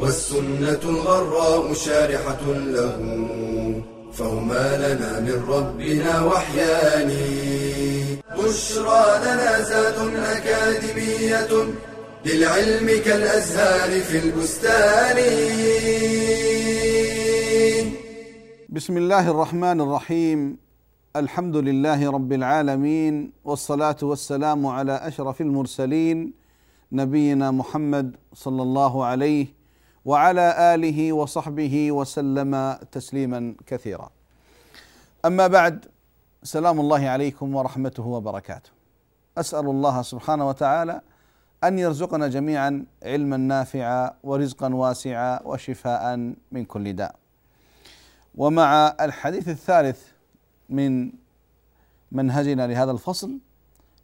والسنة الغراء شارحة له فهما لنا من ربنا وحيان. بشرى لنا زاد أكاديمية للعلم كالأزهار في البستان. بسم الله الرحمن الرحيم. الحمد لله رب العالمين والصلاة والسلام على أشرف المرسلين نبينا محمد صلى الله عليه وعلى آله وصحبه وسلم تسليما كثيرا. أما بعد سلام الله عليكم ورحمته وبركاته. أسأل الله سبحانه وتعالى أن يرزقنا جميعا علما نافعا ورزقا واسعا وشفاء من كل داء. ومع الحديث الثالث من منهجنا لهذا الفصل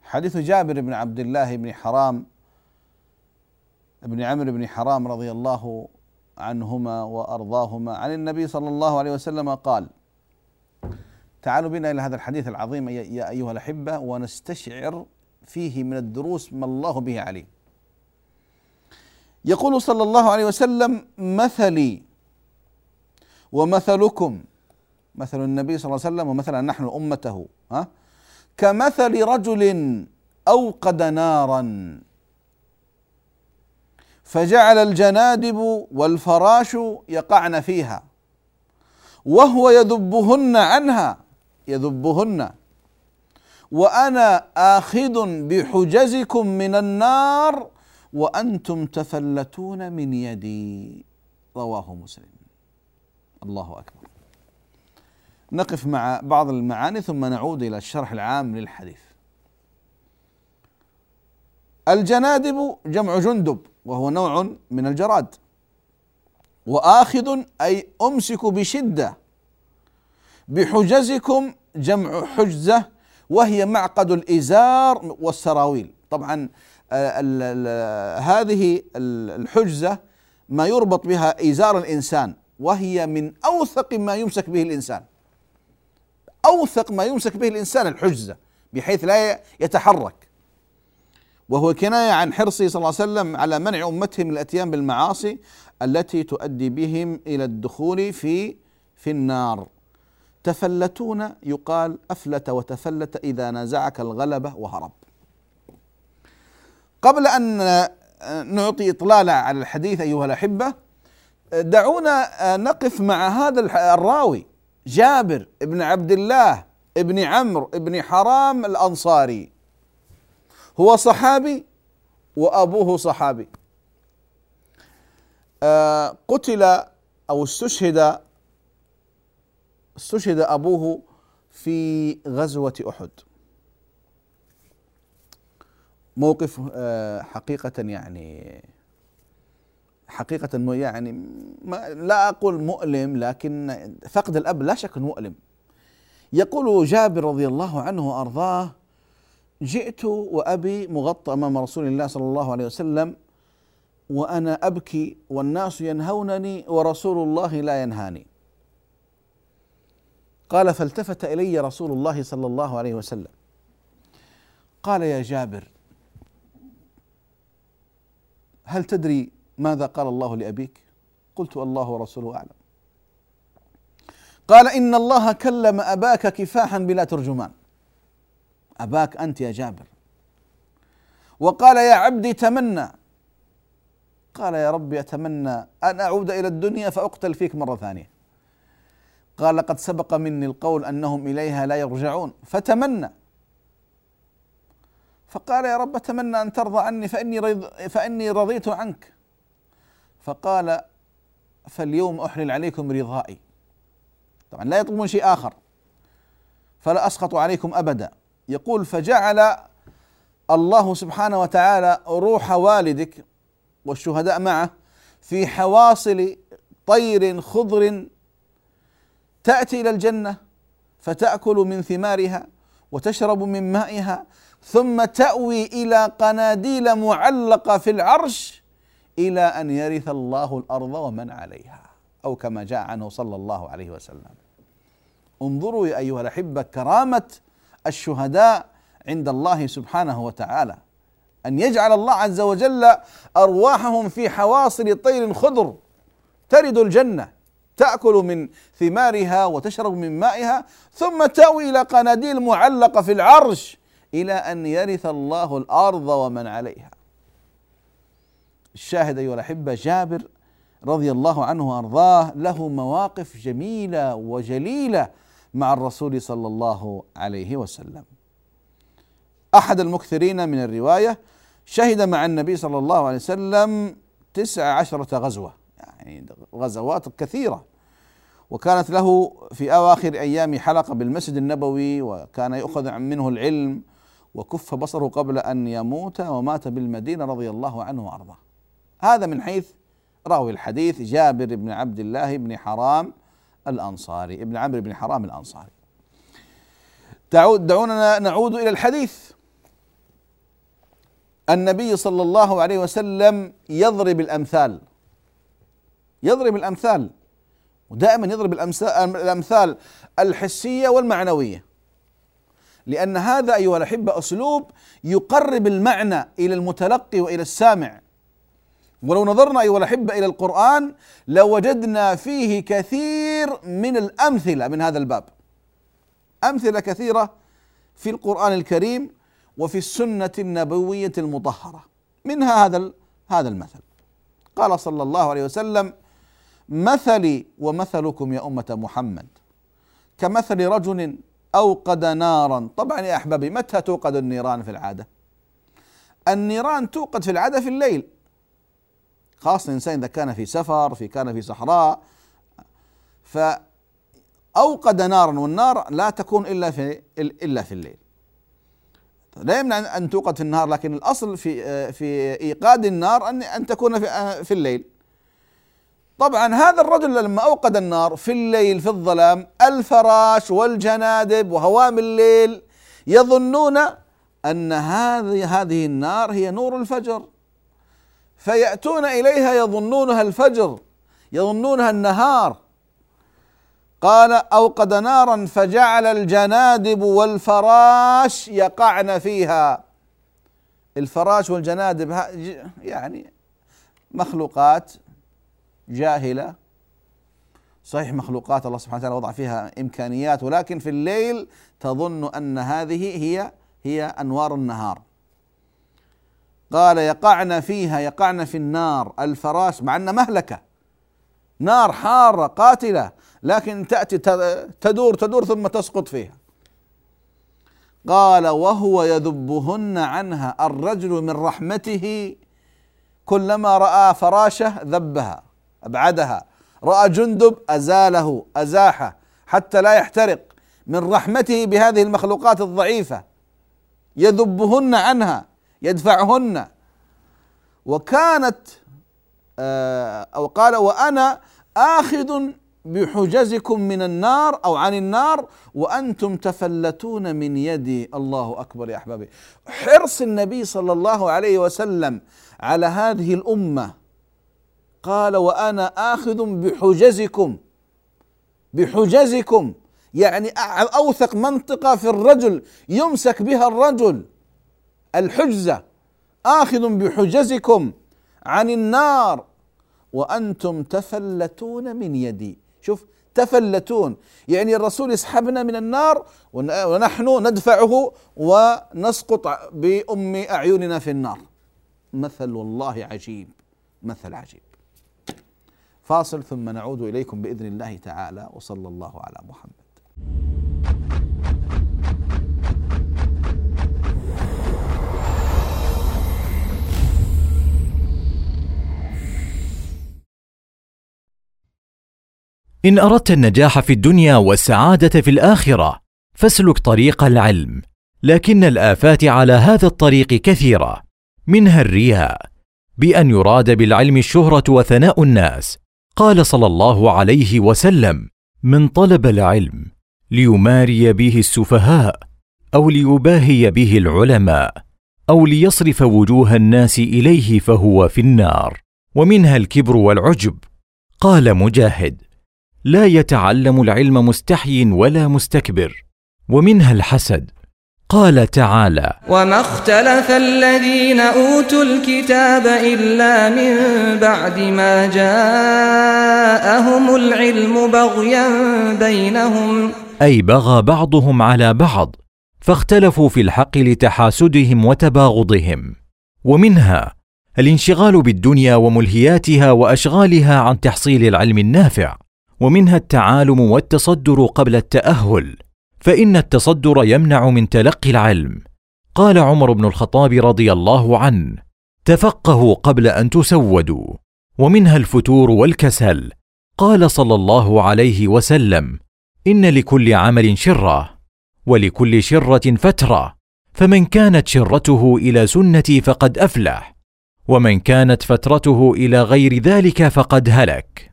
حديث جابر بن عبد الله بن حرام بن عمرو بن حرام رضي الله عنهما وأرضاهما. عن النبي صلى الله عليه وسلم قال تعالوا بنا إلى هذا الحديث العظيم يا أيها الأحبة ونستشعر فيه من الدروس ما الله به عليم. يقول صلى الله عليه وسلم مثلي ومثلكم. مثل النبي صلى الله عليه وسلم ومثلا نحن أمته ها؟ كمثل رجل أوقد نارا. فجعل الجنادب والفراش يقعن فيها وهو يذبهن عنها يذبهن. وأنا آخذ بحجزكم من النار وأنتم تفلتون من يدي. رواه مسلم. الله أكبر. نقف مع بعض المعاني ثم نعود إلى الشرح العام للحديث. الجنادب جمع جندب وهو نوع من الجراد. وآخذ أي أمسك بشدة. بحجزكم جمع حجزة وهي معقد الإزار والسراويل. طبعا آه، هذه الحجزة ما يربط بها إزار الإنسان وهي من أوثق ما يمسك به الإنسان. أوثق ما يمسك به الإنسان الحجزة بحيث لا يتحرك. وهو كناية عن حرصه صلى الله عليه وسلم على منع امته من الأتيان بالمعاصي التي تؤدي بهم إلى الدخول في في النار. تفلتون يقال أفلت وتفلت إذا نازعك الغلبة وهرب. قبل أن نعطي اطلالا على الحديث أيها الأحبة دعونا نقف مع هذا الراوي جابر بن عبد الله بن عمرو بن حرام الأنصاري. هو صحابي وأبوه صحابي. آه قتل أو استشهد استشهد أبوه في غزوة أحد. موقف آه حقيقة يعني حقيقة يعني ما لا أقول مؤلم لكن فقد الأب لا شك مؤلم. يقول جابر رضي الله عنه وأرضاه جئت وأبي مغطى أمام رسول الله صلى الله عليه وسلم وأنا أبكي والناس ينهونني ورسول الله لا ينهاني. قال فالتفت إلي رسول الله صلى الله عليه وسلم. قال يا جابر هل تدري ماذا قال الله لأبيك؟ قلت الله ورسوله أعلم. قال إن الله كلم أباك كفاحا بلا ترجمان. أباك أنت يا جابر. وقال يا عبدي تمنى. قال يا ربي أتمنى أن أعود إلى الدنيا فأقتل فيك مرة ثانية. قال لقد سبق مني القول أنهم إليها لا يرجعون. فتمنى. فقال يا رب أتمنى أن ترضى عني فإني, رض فإني رضيت عنك. فقال فاليوم أحلل عليكم رضائي. طبعا لا يطلبون شيء آخر. فلا أسخط عليكم ابدا. يقول فجعل الله سبحانه وتعالى روح والدك والشهداء معه في حواصل طير خضر تأتي إلى الجنة فتأكل من ثمارها وتشرب من مائها ثم تأوي إلى قناديل معلقة في العرش إلى أن يرث الله الأرض ومن عليها أو كما جاء عنه صلى الله عليه وسلم. انظروا يا أيها الأحبة كرامة الشهداء عند الله سبحانه وتعالى. أن يجعل الله عز وجل أرواحهم في حواصل طير خضر. ترد الجنة تأكل من ثمارها وتشرب من مائها ثم تأوي إلى قناديل معلقة في العرش إلى أن يرث الله الأرض ومن عليها. الشاهد أيها الأحبة جابر رضي الله عنه وأرضاه له مواقف جميلة وجليلة مع الرسول صلى الله عليه وسلم. أحد المكثرين من الرواية شهد مع النبي صلى الله عليه وسلم تسع عشرة غزوة يعني غزوات كثيرة. وكانت له في أواخر أيام حلقة بالمسجد النبوي وكان يؤخذ منه العلم وكف بصره قبل أن يموت ومات بالمدينة رضي الله عنه وأرضاه. هذا من حيث راوي الحديث جابر بن عبد الله بن حرام الأنصاري ابن عمرو بن حرام الأنصاري. دعونا نعود إلى الحديث. النبي صلى الله عليه وسلم يضرب الأمثال. يضرب الأمثال. ودائما يضرب الأمثال الحسية والمعنوية. لأن هذا أيها الأحبة أسلوب يقرب المعنى إلى المتلقي وإلى السامع. ولو نظرنا أيها الأحبة إلى القرآن لوجدنا فيه كثير من الأمثلة من هذا الباب. أمثلة كثيرة في القرآن الكريم وفي السنة النبوية المطهرة. منها هذا هذا المثل. قال صلى الله عليه وسلم مثلي ومثلكم يا أمة محمد. كمثل رجل أوقد نارا. طبعا يا أحبابي متى توقد النيران في العادة؟ النيران توقد في العادة في الليل. خاصة الإنسان إذا كان في سفر في كان في صحراء فأوقد نارا والنار لا تكون إلا في إلا في الليل لا يمنع أن توقد في النهار لكن الأصل في في إيقاد النار أن أن تكون في في الليل. طبعا هذا الرجل لما أوقد النار في الليل في الظلام الفراش والجنادب وهوام الليل يظنون أن هذه هذه النار هي نور الفجر فيأتون إليها يظنونها الفجر يظنونها النهار. قال أوقد نارا فجعل الجنادب والفراش يقعن فيها. الفراش والجنادب يعني مخلوقات جاهلة. صحيح مخلوقات الله سبحانه وتعالى وضع فيها إمكانيات ولكن في الليل تظن أن هذه هي هي أنوار النهار. قال يقعن فيها يقعن في النار الفراش مع ان مهلكة. نار حارة قاتلة لكن تأتي تدور تدور ثم تسقط فيها. قال وهو يذبهن عنها الرجل من رحمته كلما رأى فراشه ذبها أبعدها. رأى جندب أزاله أزاحه حتى لا يحترق. من رحمته بهذه المخلوقات الضعيفة. يذبهن عنها. يدفعهن. وكانت آه، أو قال وأنا آخذ بحجزكم من النار أو عن النار وأنتم تفلتون من يدي. الله أكبر يا أحبابي. حرص النبي صلى الله عليه وسلم على هذه الأمة. قال وأنا آخذ بحجزكم بحجزكم. يعني أوثق منطقة في الرجل يمسك بها الرجل. الحجزة. آخذ بحجزكم عن النار. وأنتم تفلتون من يدي. شوف تفلتون. يعني الرسول يسحبنا من النار ونحن ندفعه ونسقط بأم أعيننا في النار. مثل والله عجيب. مثل عجيب. فاصل ثم نعود إليكم بإذن الله تعالى. وصلى الله على محمد. إن أردت النجاح في الدنيا والسعادة في الآخرة فاسلك طريق العلم لكن الآفات على هذا الطريق كثيرة منها الرياء بأن يراد بالعلم الشهرة وثناء الناس قال صلى الله عليه وسلم من طلب العلم ليماري به السفهاء أو ليباهي به العلماء أو ليصرف وجوه الناس إليه فهو في النار ومنها الكبر والعجب. قال مجاهد لا يتعلم العلم مستحي ولا مستكبر. ومنها الحسد. قال تعالى وما اختلف الذين أوتوا الكتاب إلا من بعد ما جاءهم العلم بغيا بينهم. أي بغى بعضهم على بعض فاختلفوا في الحق لتحاسدهم وتباغضهم. ومنها الانشغال بالدنيا وملهياتها وأشغالها عن تحصيل العلم النافع. ومنها التعالم والتصدر قبل التأهل فإن التصدر يمنع من تلقي العلم. قال عمر بن الخطاب رضي الله عنه تفقهوا قبل أن تسودوا ومنها الفتور والكسل. قال صلى الله عليه وسلم إن لكل عمل شرة ولكل شرة فترة فمن كانت شرته إلى سنتي فقد أفلح ومن كانت فترته إلى غير ذلك فقد هلك.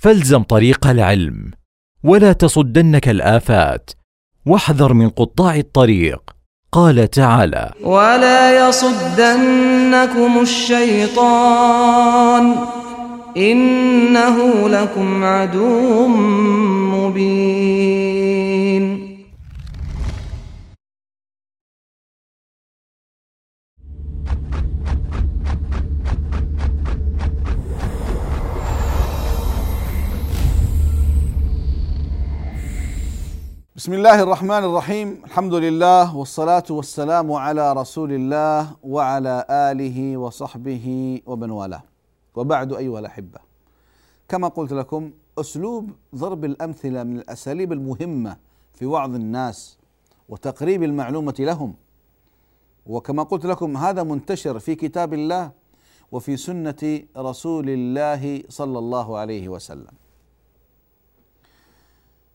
فالزم طريق العلم ولا تصدنك الآفات. واحذر من قطاع الطريق. قال تعالى ولا يصدنكم الشيطان انه لكم عدو مبين. بسم الله الرحمن الرحيم الحمد لله والصلاة والسلام على رسول الله وعلى آله وصحبه ومن والاه وبعد أيها الأحبة كما قلت لكم أسلوب ضرب الأمثلة من الأساليب المهمة في وعظ الناس وتقريب المعلومة لهم وكما قلت لكم هذا منتشر في كتاب الله وفي سنة رسول الله صلى الله عليه وسلم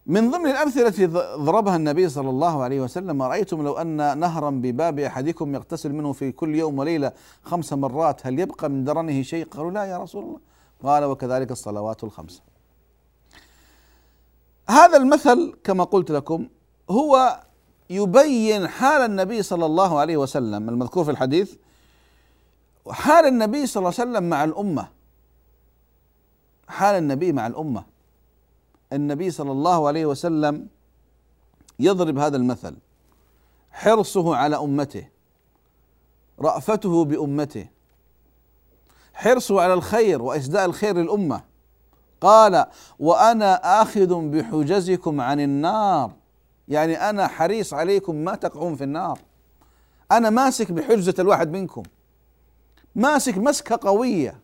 من ضمن الأمثلة التي ضربها النبي صلى الله عليه وسلم أرأيتم لو أن نهرا بباب أحدكم يغتسل منه في كل يوم وليلة خمس مرات هل يبقى من درنه شيء؟ قالوا لا يا رسول الله. قال وكذلك الصلوات الخمس. هذا المثل كما قلت لكم هو يبين حال النبي صلى الله عليه وسلم المذكور في الحديث حال النبي صلى الله عليه وسلم مع الأمة. حال النبي مع الأمة. النبي صلى الله عليه وسلم يضرب هذا المثل. حرصه على أمته رأفته بأمته. حرصه على الخير واسداء الخير للأمة. قال وأنا آخذ بحجزكم عن النار. يعني أنا حريص عليكم ما تقعون في النار. أنا ماسك بحجزة الواحد منكم. ماسك مسكة قوية.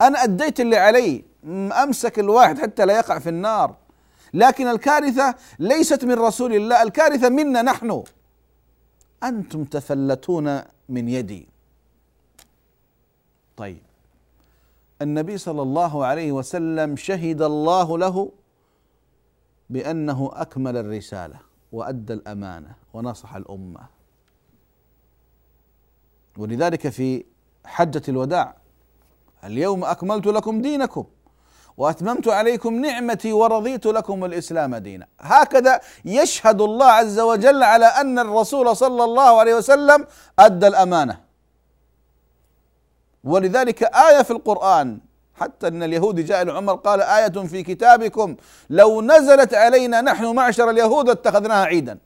أنا أديت اللي علي. أمسك الواحد حتى لا يقع في النار. لكن الكارثة ليست من رسول الله الكارثة منا نحن. أنتم تفلتون من يدي. طيب. النبي صلى الله عليه وسلم شهد الله له بأنه أكمل الرسالة وأدى الأمانة ونصح الأمة. ولذلك في حجة الوداع اليوم أكملت لكم دينكم. وأتممت عليكم نعمتي ورضيت لكم الإسلام دينا. هكذا يشهد الله عز وجل على أن الرسول صلى الله عليه وسلم أدى الأمانة. ولذلك آية في القرآن حتى إن اليهودي جاء لعمر قال آية في كتابكم لو نزلت علينا نحن معشر اليهود اتخذناها عيدا.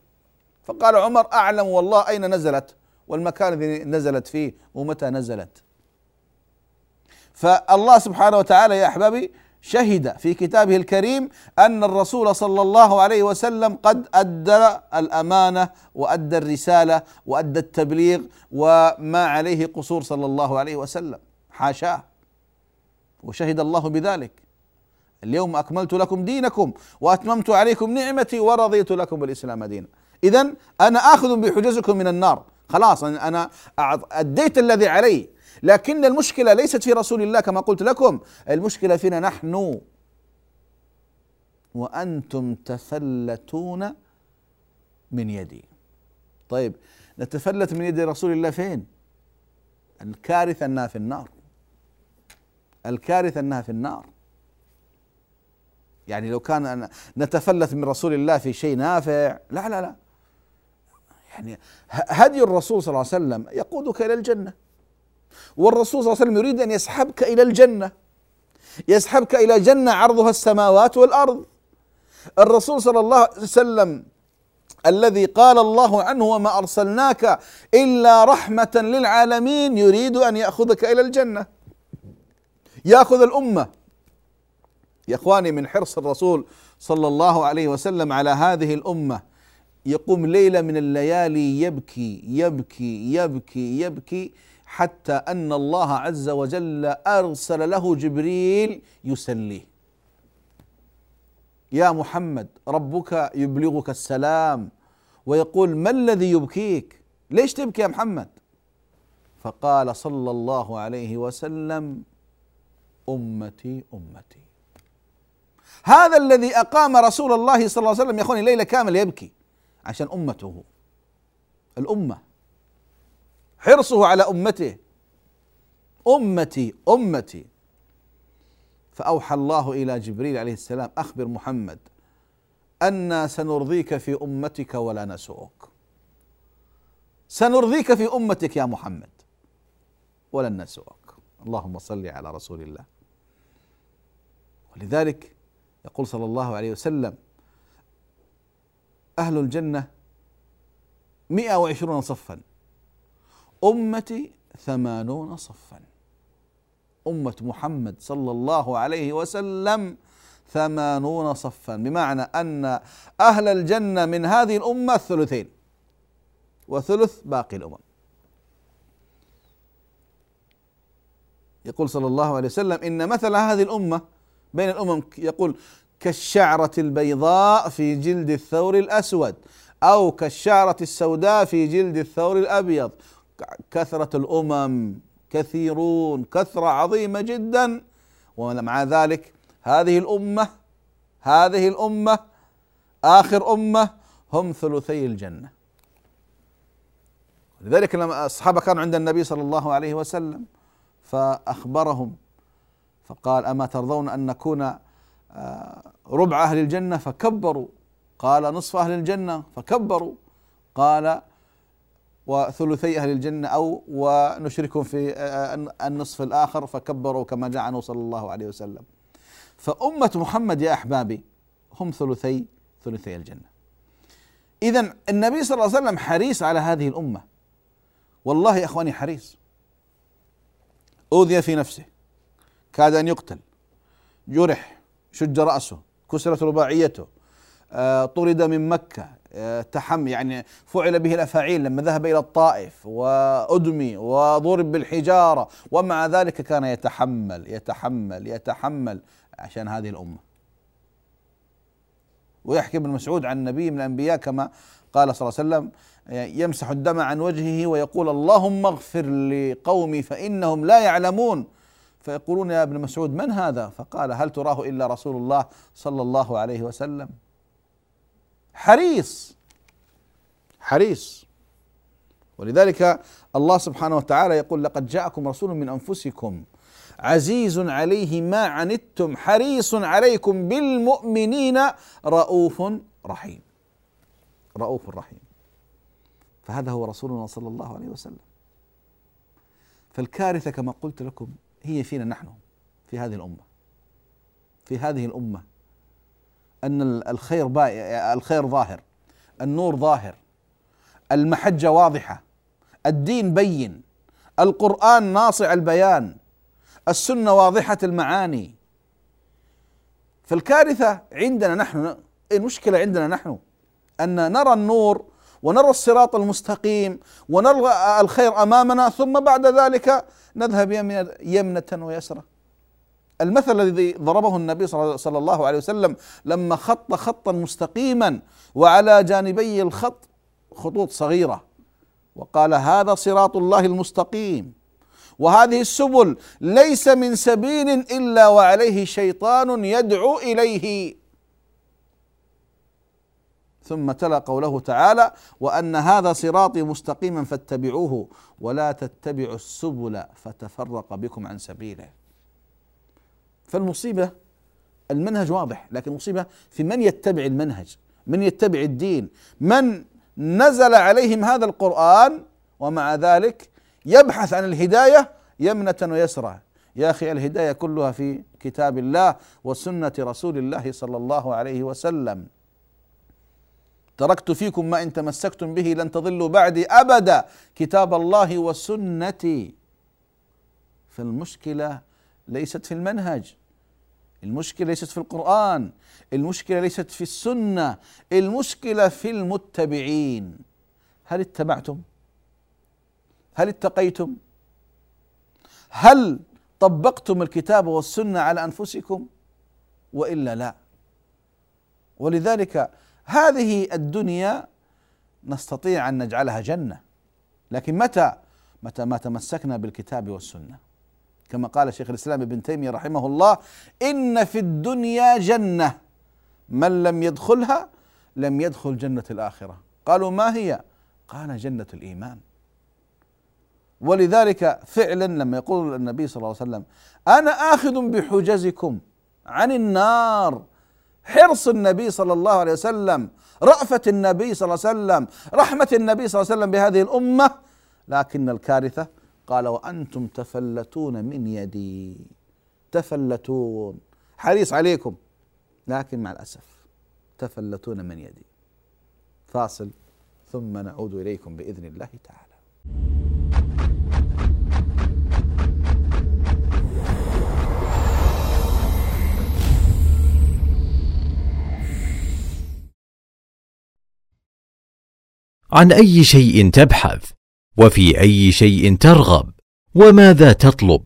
فقال عمر أعلم والله أين نزلت والمكان الذي نزلت فيه ومتى نزلت. فالله سبحانه وتعالى يا أحبابي شهد في كتابه الكريم أن الرسول صلى الله عليه وسلم قد أدى الأمانة وأدى الرسالة وأدى التبليغ وما عليه قصور صلى الله عليه وسلم. حاشاه. وشهد الله بذلك. اليوم أكملت لكم دينكم وأتممت عليكم نعمتي ورضيت لكم الاسلام دينا. اذا أنا آخذ بحجزكم من النار. خلاص أنا أديت الذي علي. لكن المشكلة ليست في رسول الله كما قلت لكم. المشكلة فينا نحن. وأنتم تفلتون من يدي. طيب نتفلت من يد رسول الله فين؟ الكارثة أنها في النار. الكارثة أنها في النار. يعني لو كان نتفلت من رسول الله في شيء نافع لا لا لا. يعني هدي الرسول صلى الله عليه وسلم يقودك إلى الجنة. والرسول صلى الله عليه وسلم يريد أن يسحبك إلى الجنة. يسحبك إلى جنة عرضها السماوات والأرض. الرسول صلى الله عليه وسلم الذي قال الله عنه وما أرسلناك إلا رحمة للعالمين يريد أن يأخذك إلى الجنة. يأخذ الأمة. يا إخواني من حرص الرسول صلى الله عليه وسلم على هذه الأمة. يقوم ليلة من الليالي يبكي يبكي يبكي يبكي. حتى أن الله عز وجل أرسل له جبريل يسليه يا محمد ربك يبلغك السلام ويقول ما الذي يبكيك؟ ليش تبكي يا محمد؟ فقال صلى الله عليه وسلم أمتي أمتي. هذا الذي أقام رسول الله صلى الله عليه وسلم يا أخواني ليلة كاملة يبكي عشان أمته الأمة. حرصه على أمته. أمتي أمتي. فأوحى الله إلى جبريل عليه السلام أخبر محمد أنا سنرضيك في أمتك ولا نسوءك سنرضيك في أمتك يا محمد ولن نسوءك اللهم صل على رسول الله. ولذلك يقول صلى الله عليه وسلم أهل الجنة مئة وعشرون صفا. أمتي ثمانون صفا. أمة محمد صلى الله عليه وسلم ثمانون صفا. بمعنى أن أهل الجنة من هذه الأمة الثلثين وثلث باقي الأمم. يقول صلى الله عليه وسلم إن مثل هذه الأمة بين الأمم يقول كالشعرة البيضاء في جلد الثور الأسود أو كالشعرة السوداء في جلد الثور الأبيض كثرة الأمم كثيرون كثرة عظيمة جدا. ومع ذلك هذه الأمة هذه الأمة آخر أمة هم ثلثي الجنة. لذلك لما الصحابة كانوا عند النبي صلى الله عليه وسلم فأخبرهم فقال أما ترضون أن نكون آه، ربع أهل الجنة؟ فكبروا. قال نصف أهل الجنة. فكبروا. قال وثلثي أهل الجنة أو ونشركهم في آه، النصف الآخر فكبروا كما جاء عنه صلى الله عليه وسلم. فأمة محمد يا أحبابي هم ثلثي ثلثي الجنة. إذا النبي صلى الله عليه وسلم حريص على هذه الأمة. والله يا إخواني حريص. أوذي في نفسه. كاد أن يقتل. جرح شج رأسه كسرت رباعيته آه، طرد من مكة تحم يعني فعل به الأفاعيل لما ذهب إلى الطائف وأدمي وضرب بالحجارة ومع ذلك كان يتحمل يتحمل يتحمل عشان هذه الأمة. ويحكي ابن مسعود عن نبي من الأنبياء كما قال صلى الله عليه وسلم يمسح الدم عن وجهه ويقول اللهم اغفر لقومي فإنهم لا يعلمون. فيقولون يا ابن مسعود من هذا؟ فقال هل تراه إلا رسول الله صلى الله عليه وسلم. حريص. حريص. ولذلك الله سبحانه وتعالى يقول لقد جاءكم رسول من أنفسكم عزيز عليه ما عنتم حريص عليكم بالمؤمنين رؤوف رحيم. رؤوف رحيم. فهذا هو رسولنا صلى الله عليه وسلم. فالكارثة كما قلت لكم هي فينا نحن في هذه الأمة. في هذه الأمة. أن الخير الخير ظاهر النور ظاهر المحجة واضحة الدين بين القرآن ناصع البيان السنة واضحة المعاني. فالكارثة عندنا نحن المشكلة عندنا نحن؟ أن نرى النور ونرى الصراط المستقيم ونرى الخير أمامنا ثم بعد ذلك نذهب يمنة ويسرى المثل الذي ضربه النبي صلى الله عليه وسلم لما خط خطا مستقيما وعلى جانبي الخط خطوط صغيرة. وقال هذا صراط الله المستقيم. وهذه السبل ليس من سبيل إلا وعليه شيطان يدعو إليه. ثم تلا قوله تعالى وأن هذا صراطي مستقيما فاتبعوه ولا تتبعوا السبل فتفرق بكم عن سبيله. فالمصيبة المنهج واضح لكن المصيبة في من يتبع المنهج من يتبع الدين من نزل عليهم هذا القرآن ومع ذلك يبحث عن الهداية يمنة ويسرى يا أخي الهداية كلها في كتاب الله وسنة رسول الله صلى الله عليه وسلم. تركت فيكم ما إن تمسكتم به لن تضلوا بعدي أبدا. كتاب الله وسنتي. فالمشكلة ليست في المنهج. المشكلة ليست في القرآن المشكلة ليست في السنة المشكلة في المتبعين. هل اتبعتم؟ هل اتقيتم؟ هل طبقتم الكتاب والسنة على أنفسكم؟ وإلا لا. ولذلك هذه الدنيا نستطيع أن نجعلها جنة. لكن متى؟ متى ما تمسكنا بالكتاب والسنة. كما قال شيخ الإسلام ابن تيمية رحمه الله إن في الدنيا جنة. من لم يدخلها لم يدخل جنة الآخرة. قالوا ما هي؟ قال جنة الإيمان. ولذلك فعلا لما يقول النبي صلى الله عليه وسلم أنا آخذ بحجزكم عن النار. حرص النبي صلى الله عليه وسلم رأفة النبي صلى الله عليه وسلم رحمة النبي صلى الله عليه وسلم بهذه الأمة. لكن الكارثة قال وأنتم تفلتون من يدي. تفلتون. حريص عليكم لكن مع الأسف تفلتون من يدي. فاصل ثم نعود إليكم بإذن الله تعالى. عن أي شيء تبحث؟ وفي أي شيء ترغب؟ وماذا تطلب؟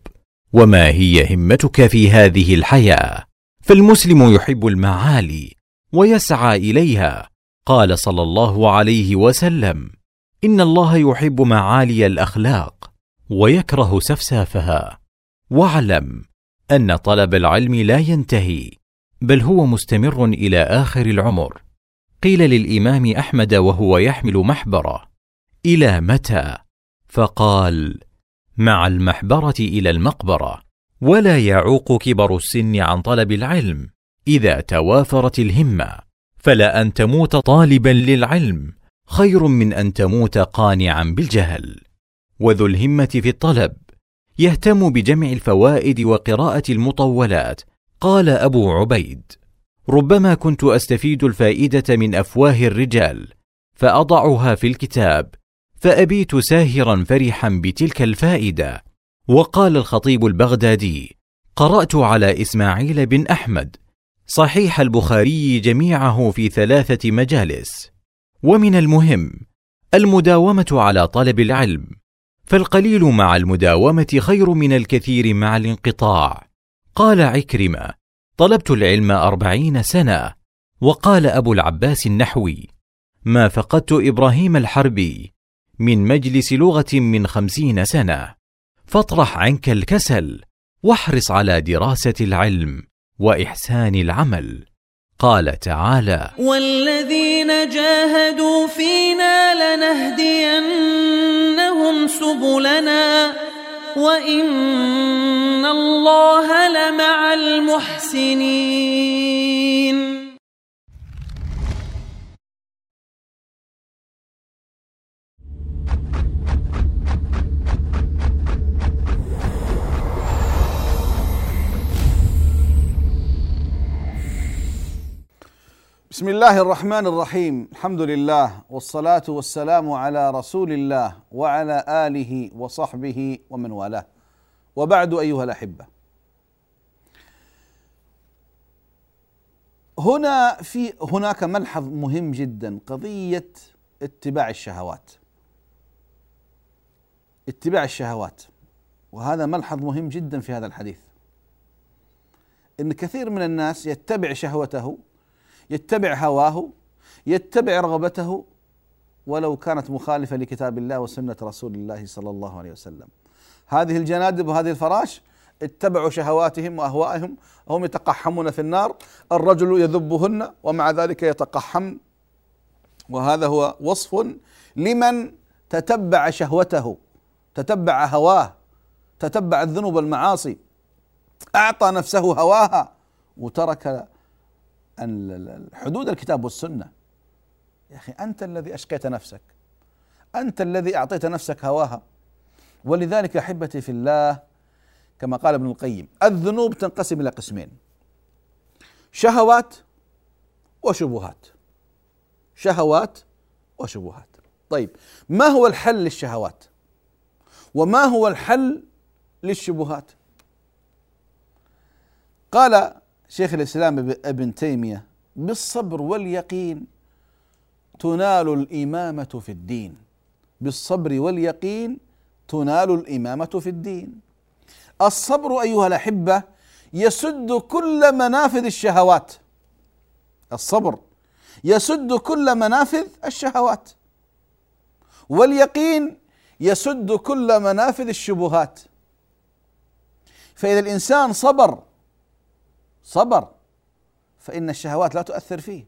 وما هي همتك في هذه الحياة؟ فالمسلم يحب المعالي ويسعى إليها. قال صلى الله عليه وسلم إن الله يحب معالي الأخلاق ويكره سفسافها. واعلم أن طلب العلم لا ينتهي بل هو مستمر إلى آخر العمر. قيل للإمام أحمد وهو يحمل محبره إلى متى؟ فقال مع المحبرة إلى المقبرة ولا يعوق كبر السن عن طلب العلم إذا توافرت الهمة فلا أن تموت طالبا للعلم خير من أن تموت قانعا بالجهل. وذو الهمة في الطلب يهتم بجمع الفوائد وقراءة المطولات قال أبو عبيد. ربما كنت أستفيد الفائدة من أفواه الرجال فأضعها في الكتاب فأبيت ساهرا فرحا بتلك الفائدة. وقال الخطيب البغدادي قرأت على إسماعيل بن أحمد. صحيح البخاري جميعه في ثلاثة مجالس. ومن المهم المداومة على طلب العلم. فالقليل مع المداومة خير من الكثير مع الانقطاع. قال عكرمة طلبت العلم أربعين سنة. وقال أبو العباس النحوي ما فقدت إبراهيم الحربي. من مجلس لغة من خمسين سنة. فاطرح عنك الكسل واحرص على دراسة العلم وإحسان العمل. قال تعالى والذين جاهدوا فينا لنهدينهم سبلنا وإن الله لمع المحسنين. بسم الله الرحمن الرحيم. الحمد لله والصلاة والسلام على رسول الله وعلى آله وصحبه ومن والاه. وبعد أيها الأحبة. هنا في هناك ملحظ مهم جدا قضية اتباع الشهوات. اتباع الشهوات. وهذا ملحظ مهم جدا في هذا الحديث. إن كثير من الناس يتبع شهوته يتبع هواه يتبع رغبته ولو كانت مخالفة لكتاب الله وسنة رسول الله صلى الله عليه وسلم. هذه الجنادب وهذه الفراش اتبعوا شهواتهم وأهوائهم هم يتقحمون في النار الرجل يذبهن ومع ذلك يتقحم. وهذا هو وصف لمن تتبع شهوته تتبع هواه تتبع الذنوب والمعاصي. أعطى نفسه هواها وترك حدود الكتاب والسنة. يا أخي أنت الذي أشقيت نفسك. أنت الذي أعطيت نفسك هواها. ولذلك أحبتي في الله كما قال ابن القيم الذنوب تنقسم إلى قسمين. شهوات وشبهات. شهوات وشبهات. طيب ما هو الحل للشهوات؟ وما هو الحل للشبهات؟ قال شيخ الإسلام ابن تيمية بالصبر واليقين تنال الإمامة في الدين. بالصبر واليقين تنال الإمامة في الدين. الصبر أيها الأحبة يسد كل منافذ الشهوات. الصبر يسد كل منافذ الشهوات. واليقين يسد كل منافذ الشبهات. فإذا الإنسان صبر صبر فإن الشهوات لا تؤثر فيه.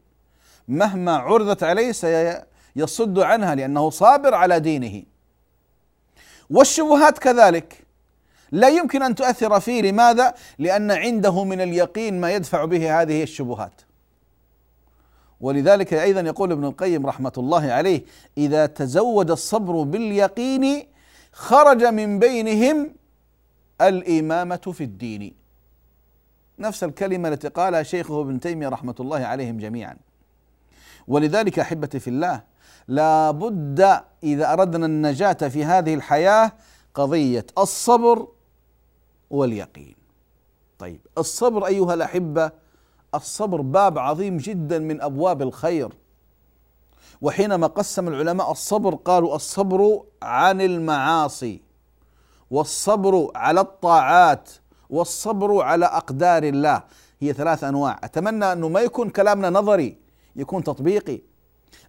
مهما عرضت عليه سيصد عنها لأنه صابر على دينه. والشبهات كذلك. لا يمكن أن تؤثر فيه لماذا؟ لأن عنده من اليقين ما يدفع به هذه الشبهات. ولذلك أيضا يقول ابن القيم رحمة الله عليه إذا تزود الصبر باليقين خرج من بينهم الإمامة في الدين. نفس الكلمة التي قالها شيخه ابن تيمية رحمة الله عليهم جميعا. ولذلك أحبتي في الله لا بد إذا أردنا النجاة في هذه الحياة قضية الصبر واليقين. طيب الصبر أيها الأحبة الصبر باب عظيم جدا من أبواب الخير. وحينما قسم العلماء الصبر قالوا الصبر عن المعاصي والصبر على الطاعات والصبر على أقدار الله. هي ثلاث أنواع. أتمنى أنه ما يكون كلامنا نظري يكون تطبيقي.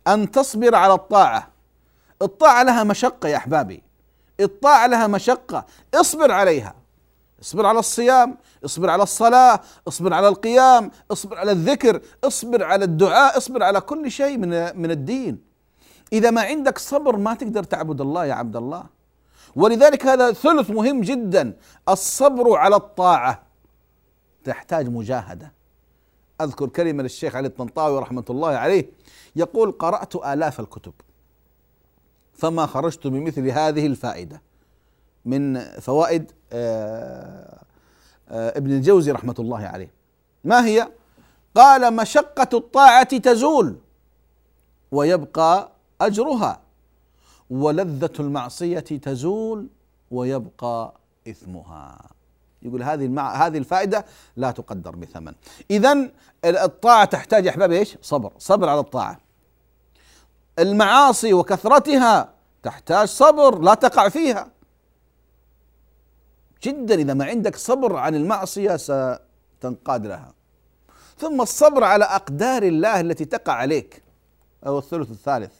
أن تصبر على الطاعة. الطاعة لها مشقة يا أحبابي. الطاعة لها مشقة. اصبر عليها. اصبر على الصيام اصبر على الصلاة اصبر على القيام اصبر على الذكر اصبر على الدعاء اصبر على كل شيء من من الدين. إذا ما عندك صبر ما تقدر تعبد الله يا عبد الله. ولذلك هذا ثلث مهم جدا الصبر على الطاعة. تحتاج مجاهدة. أذكر كلمة للشيخ علي الطنطاوي رحمة الله عليه يقول قرأت آلاف الكتب فما خرجت بمثل هذه الفائدة. من فوائد آه، آه، ابن الجوزي رحمة الله عليه. ما هي؟ قال مشقة الطاعة تزول ويبقى أجرها. ولذة المعصية تزول ويبقى إثمها. يقول هذه المع... هذه الفائدة لا تقدر بثمن. إذا الطاعة تحتاج يا أحبابي إيش؟ صبر. صبر على الطاعة. المعاصي وكثرتها تحتاج صبر لا تقع فيها. جدا إذا ما عندك صبر عن المعصية ستنقاد لها. ثم الصبر على أقدار الله التي تقع عليك أو الثلث الثالث.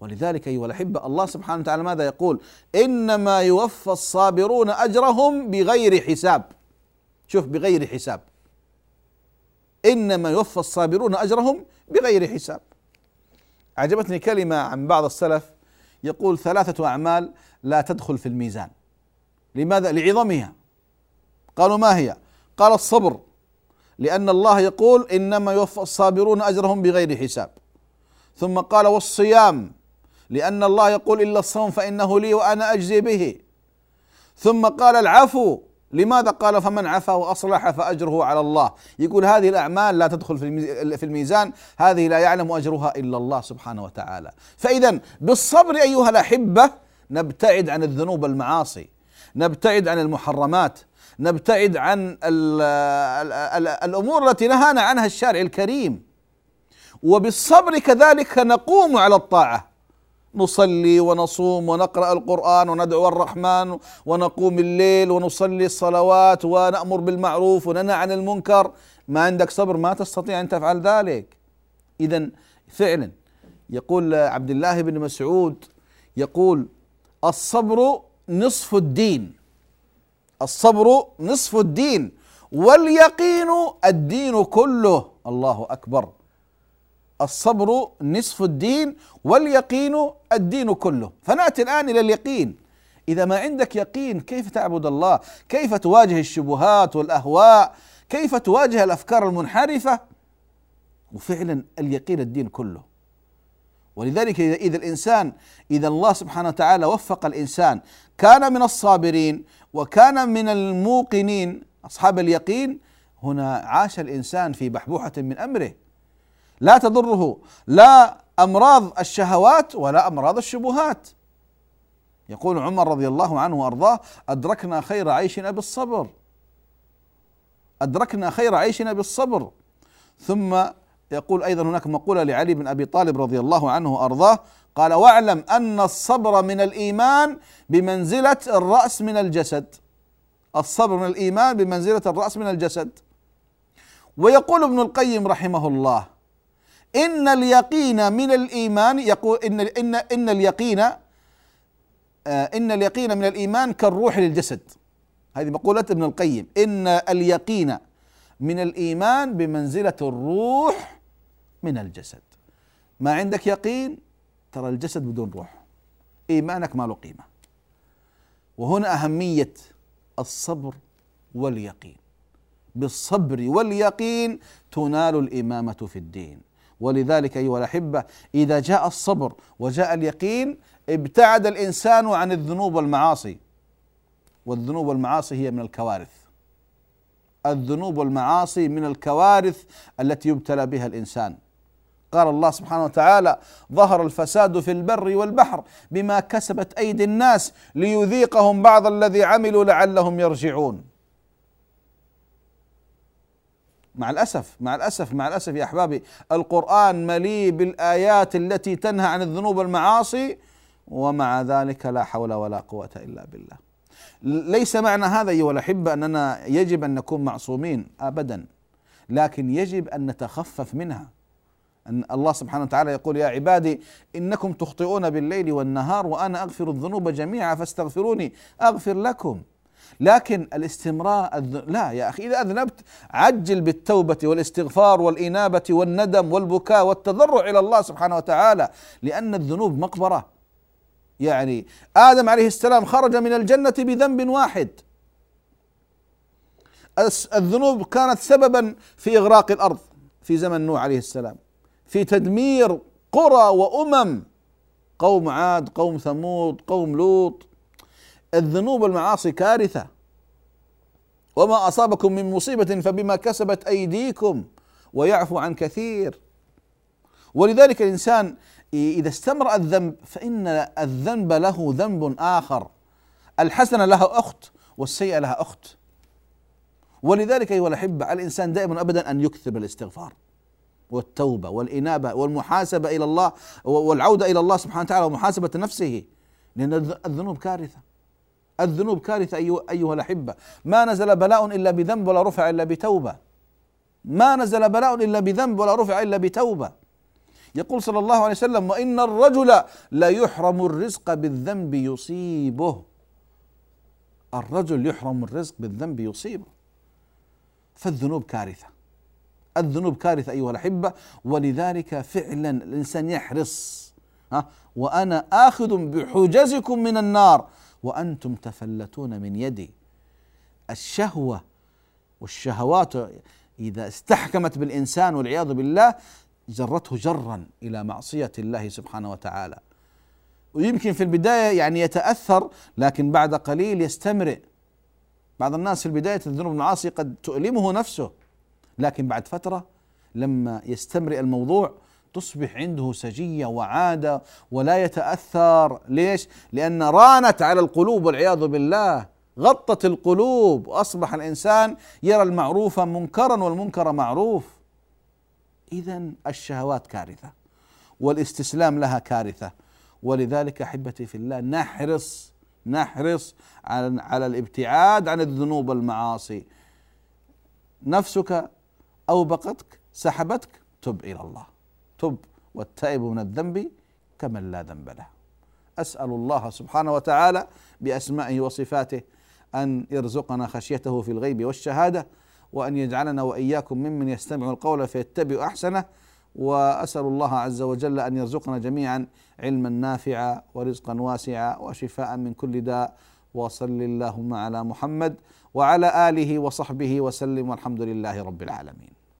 ولذلك أيها الأحبة الله سبحانه وتعالى ماذا يقول؟ إنما يوفى الصابرون أجرهم بغير حساب. شوف بغير حساب. إنما يوفى الصابرون أجرهم بغير حساب. عجبتني كلمة عن بعض السلف يقول ثلاثة أعمال لا تدخل في الميزان. لماذا؟ لعظمها. قالوا ما هي؟ قال الصبر. لأن الله يقول إنما يوفى الصابرون أجرهم بغير حساب. ثم قال والصيام. لأن الله يقول إلا الصوم فإنه لي وأنا أجزي به. ثم قال العفو. لماذا قال فمن عفا وأصلح فأجره على الله؟ يقول هذه الأعمال لا تدخل في الميزان هذه لا يعلم أجرها إلا الله سبحانه وتعالى. فإذا بالصبر أيها الأحبة نبتعد عن الذنوب المعاصي نبتعد عن المحرمات نبتعد عن ال ال ال الأمور التي نهانا عنها الشارع الكريم. وبالصبر كذلك نقوم على الطاعة. نصلي ونصوم ونقرأ القرآن وندعو الرحمن ونقوم الليل ونصلي الصلوات ونأمر بالمعروف وننهى عن المنكر. ما عندك صبر ما تستطيع أن تفعل ذلك. اذا فعلا يقول عبد الله بن مسعود يقول الصبر نصف الدين. الصبر نصف الدين. واليقين الدين كله. الله أكبر. الصبر نصف الدين واليقين الدين كله. فنأتي الآن إلى اليقين. إذا ما عندك يقين كيف تعبد الله؟ كيف تواجه الشبهات والأهواء؟ كيف تواجه الأفكار المنحرفة؟ وفعلا اليقين الدين كله. ولذلك اذا الانسان إذا الله سبحانه وتعالى وفق الإنسان كان من الصابرين وكان من الموقنين أصحاب اليقين هنا عاش الإنسان في بحبوحة من أمره. لا تضره. لا أمراض الشهوات ولا أمراض الشبهات. يقول عمر رضي الله عنه وأرضاه أدركنا خير عيشنا بالصبر. أدركنا خير عيشنا بالصبر. ثم يقول أيضا هناك مقولة لعلي بن أبي طالب رضي الله عنه وأرضاه قال واعلم أن الصبر من الإيمان بمنزلة الرأس من الجسد. الصبر من الإيمان بمنزلة الرأس من الجسد. ويقول ابن القيم رحمه الله إن اليقين من الإيمان يقول إن إن إن اليقين آه، إن اليقين من الإيمان كالروح للجسد. هذه مقولة ابن القيم. إن اليقين من الإيمان بمنزلة الروح من الجسد. ما عندك يقين؟ ترى الجسد بدون روح. إيمانك ما له قيمة. وهنا أهمية الصبر واليقين. بالصبر واليقين تنال الإمامة في الدين. ولذلك أيها الأحبة إذا جاء الصبر وجاء اليقين ابتعد الإنسان عن الذنوب والمعاصي. والذنوب والمعاصي هي من الكوارث. الذنوب والمعاصي من الكوارث التي يبتلى بها الإنسان. قال الله سبحانه وتعالى ظهر الفساد في البر والبحر بما كسبت أيدي الناس ليذيقهم بعض الذي عملوا لعلهم يرجعون. مع الأسف مع الأسف مع الأسف يا أحبابي القرآن مليء بالآيات التي تنهى عن الذنوب والمعاصي ومع ذلك لا حول ولا قوة إلا بالله. ليس معنى هذا أيها الأحبة أننا يجب أن نكون معصومين ابدا لكن يجب أن نتخفف منها. أن الله سبحانه وتعالى يقول يا عبادي إنكم تخطئون بالليل والنهار وأنا أغفر الذنوب جميعا فاستغفروني أغفر لكم. لكن الاستمرار لا يا أخي إذا أذنبت عجل بالتوبة والاستغفار والإنابة والندم والبكاء والتضرع إلى الله سبحانه وتعالى لأن الذنوب مقبرة. يعني آدم عليه السلام خرج من الجنة بذنب واحد. الذنوب كانت سببا في إغراق الأرض في زمن نوح عليه السلام في تدمير قرى وأمم. قوم عاد قوم ثمود قوم لوط الذنوب والمعاصي كارثة. وما أصابكم من مصيبة فبما كسبت أيديكم ويعفو عن كثير. ولذلك الإنسان إذا استمر الذنب فإن الذنب له ذنب آخر. الحسنة لها أخت والسيئة لها أخت. ولذلك أيها الأحبة على الإنسان دائما ابدا أن يكثر الاستغفار والتوبة والإنابة والمحاسبة إلى الله والعودة إلى الله سبحانه وتعالى ومحاسبة نفسه. لأن الذنوب كارثة. الذنوب كارثة أيها الأحبة. ما نزل بلاء إلا بذنب ولا رفع إلا بتوبة. ما نزل بلاء إلا بذنب ولا رفع إلا بتوبة. يقول صلى الله عليه وسلم وإن الرجل لا يحرم الرزق بالذنب يصيبه. الرجل يحرم الرزق بالذنب يصيبه. فالذنوب كارثة. الذنوب كارثة أيها الأحبة. ولذلك فعلا الإنسان يحرص ها وأنا آخذ بحجزكم من النار. وأنتم تفلتون من يدي. الشهوة والشهوات إذا استحكمت بالإنسان والعياذ بالله جرته جرا إلى معصية الله سبحانه وتعالى. ويمكن في البداية يعني يتأثر لكن بعد قليل يستمرئ بعض الناس في البداية الذنوب والمعاصي قد تؤلمه نفسه لكن بعد فترة لما يستمرئ الموضوع تصبح عنده سجية وعادة ولا يتأثر. ليش؟ لأن رانت على القلوب والعياذ بالله. غطت القلوب. وأصبح الإنسان يرى المعروف منكرا والمنكر معروف. إذا الشهوات كارثة والاستسلام لها كارثة. ولذلك أحبتي في الله نحرص نحرص على على الابتعاد عن الذنوب والمعاصي. نفسك أوبقتك سحبتك تب إلى الله. تب والتائب من الذنب كمن لا ذنب له أسأل الله سبحانه وتعالى بأسمائه وصفاته أن يرزقنا خشيته في الغيب والشهادة وأن يجعلنا وإياكم ممن يستمع القول فيتبع أحسنه وأسأل الله عز وجل أن يرزقنا جميعا علما نافعا ورزقا واسعا وشفاء من كل داء وصل اللهم على محمد وعلى آله وصحبه وسلم والحمد لله رب العالمين.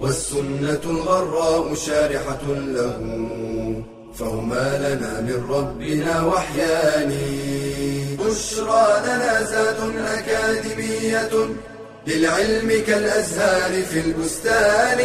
والسنة الغراء شارحة له فهما لنا من ربنا وحيان. بشرى لنا زاد أكاديمية للعلم كالأزهار في البستان.